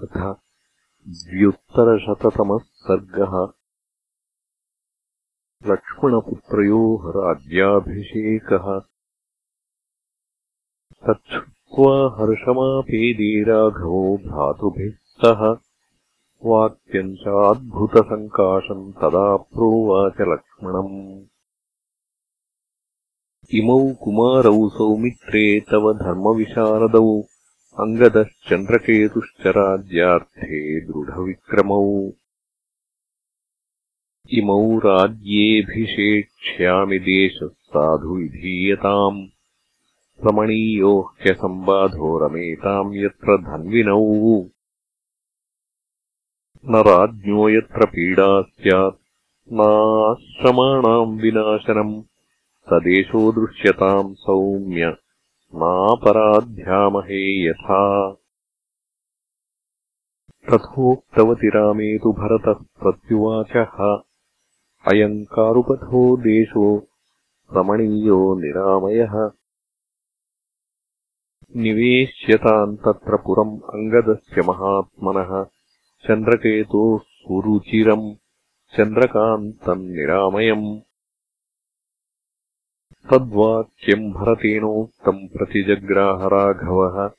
तथा द्व्युत्तरशततमः सर्गः लक्ष्मणपुत्रयोः राज्याभिषेकः। तच्छ्रुत्वा हर्षमापेदे राघवो भ्रातृभिः सह। वाक्यम् चाद्भुतसङ्काशम् तदा प्रोवाच लक्ष्मणम्। इमौ कुमारौ सौमित्रे तव धर्मविशारदौ अङ्गदश्चन्द्रकेतुश्च राज्यार्थे दृढविक्रमौ। इमौ राज्येऽभिषेक्ष्यामि देशः साधु विधीयताम् रमणीयो ह्यसम्बाधो रमेताम् यत्र धन्विनौ। न राज्ञो यत्र पीडा स्यात् नाश्रमाणाम् विनाशनम्। स देशो दृश्यताम् सौम्य मापराध्यामहे यथा। तथोक्तवति रामे तु भरतः प्रत्युवाचः। अयम् कारुपथो देशो रमणीयो निरामयः। निवेश्यताम् तत्र पुरम् अङ्गदस्य महात्मनः। चन्द्रकेतोः सुरुचिरम्। चन्द्रकान्तम् निरामयम् तद्वाक्यम् भरतेनोक्तम् प्रतिजग्राहराघवः।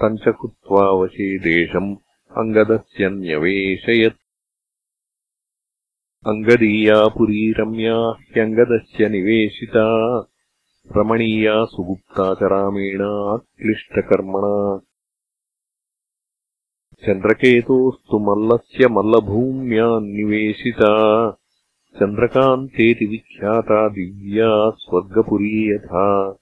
तम् च कृत्वा वशे देशम् अङ्गदस्य न्यवेशयत्। अङ्गदीया पुरी रम्या ह्यङ्गदस्य निवेशिता। रमणीया सुगुप्ता च रामेण क्लिष्टकर्मणा। चन्द्रकेतोस्तु मल्लस्य मल्लभूम्यान्निवेशिता चन्द्रकान्तेति विख्याता दिव्या स्वर्गपुरी यथा।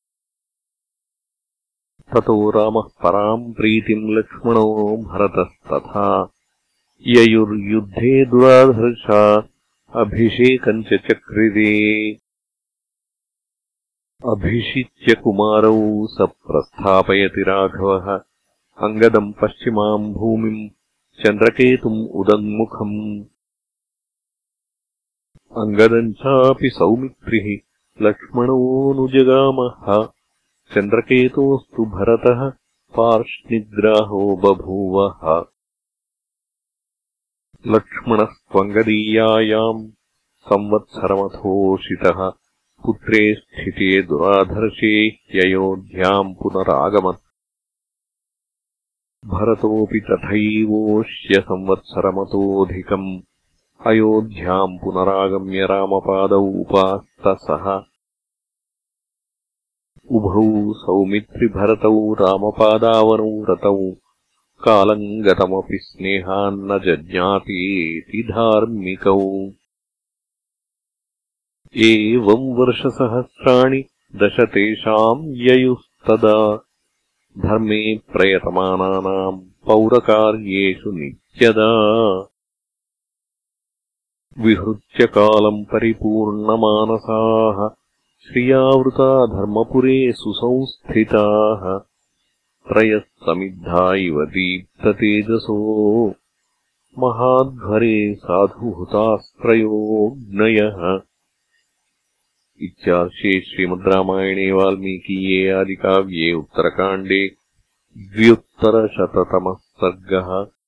ततो रामः पराम् प्रीतिम् लक्ष्मणो भरतस्तथा। ययुर्युद्धे दुराधर्षा अभिषेकम् च चक्रिरे। अभिषिच्य कुमारौ स प्रस्थापयति राघवः। अङ्गदम् पश्चिमाम् भूमिम् चन्द्रकेतुम् उदङ्मुखम् अङ्गदम् चापि सौमित्रिः लक्ष्मणोऽनुजगामः चन्द्रकेतोस्तु भरतः पार्ष्णिग्राहो बभूवः। लक्ष्मणस्त्वङ्गदीयायाम् संवत्सरमथोषितः पुत्रे स्थिते दुराधर्षे ह्ययोध्याम् पुनरागमत् भरतोऽपि तथैवोष्यसंवत्सरमतोऽधिकम् अयोध्याम् पुनरागम्य रामपादौ उपास्तसः उभौ सौमित्रिभरतौ रामपादावनौ रतौ। कालम् गतमपि स्नेहान्न जज्ञातीति धार्मिकौ। एवम् वर्षसहस्राणि दश तेषाम् ययुस्तदा। धर्मे प्रयतमानानाम् पौरकार्येषु नित्यदा विहृत्य कालम् परिपूर्णमानसाः श्रियावृता धर्मपुरे सुसंस्थिताः। त्रयः समिद्धा इव दीप्ततेजसो। महाध्वरे साधुहुतास्त्रयोऽग्नयः। इत्यार्षे श्रीमद् रामायणे वाल्मीकीये आदिकाव्ये उत्तरकाण्डे द्व्युत्तरशततमः सर्गः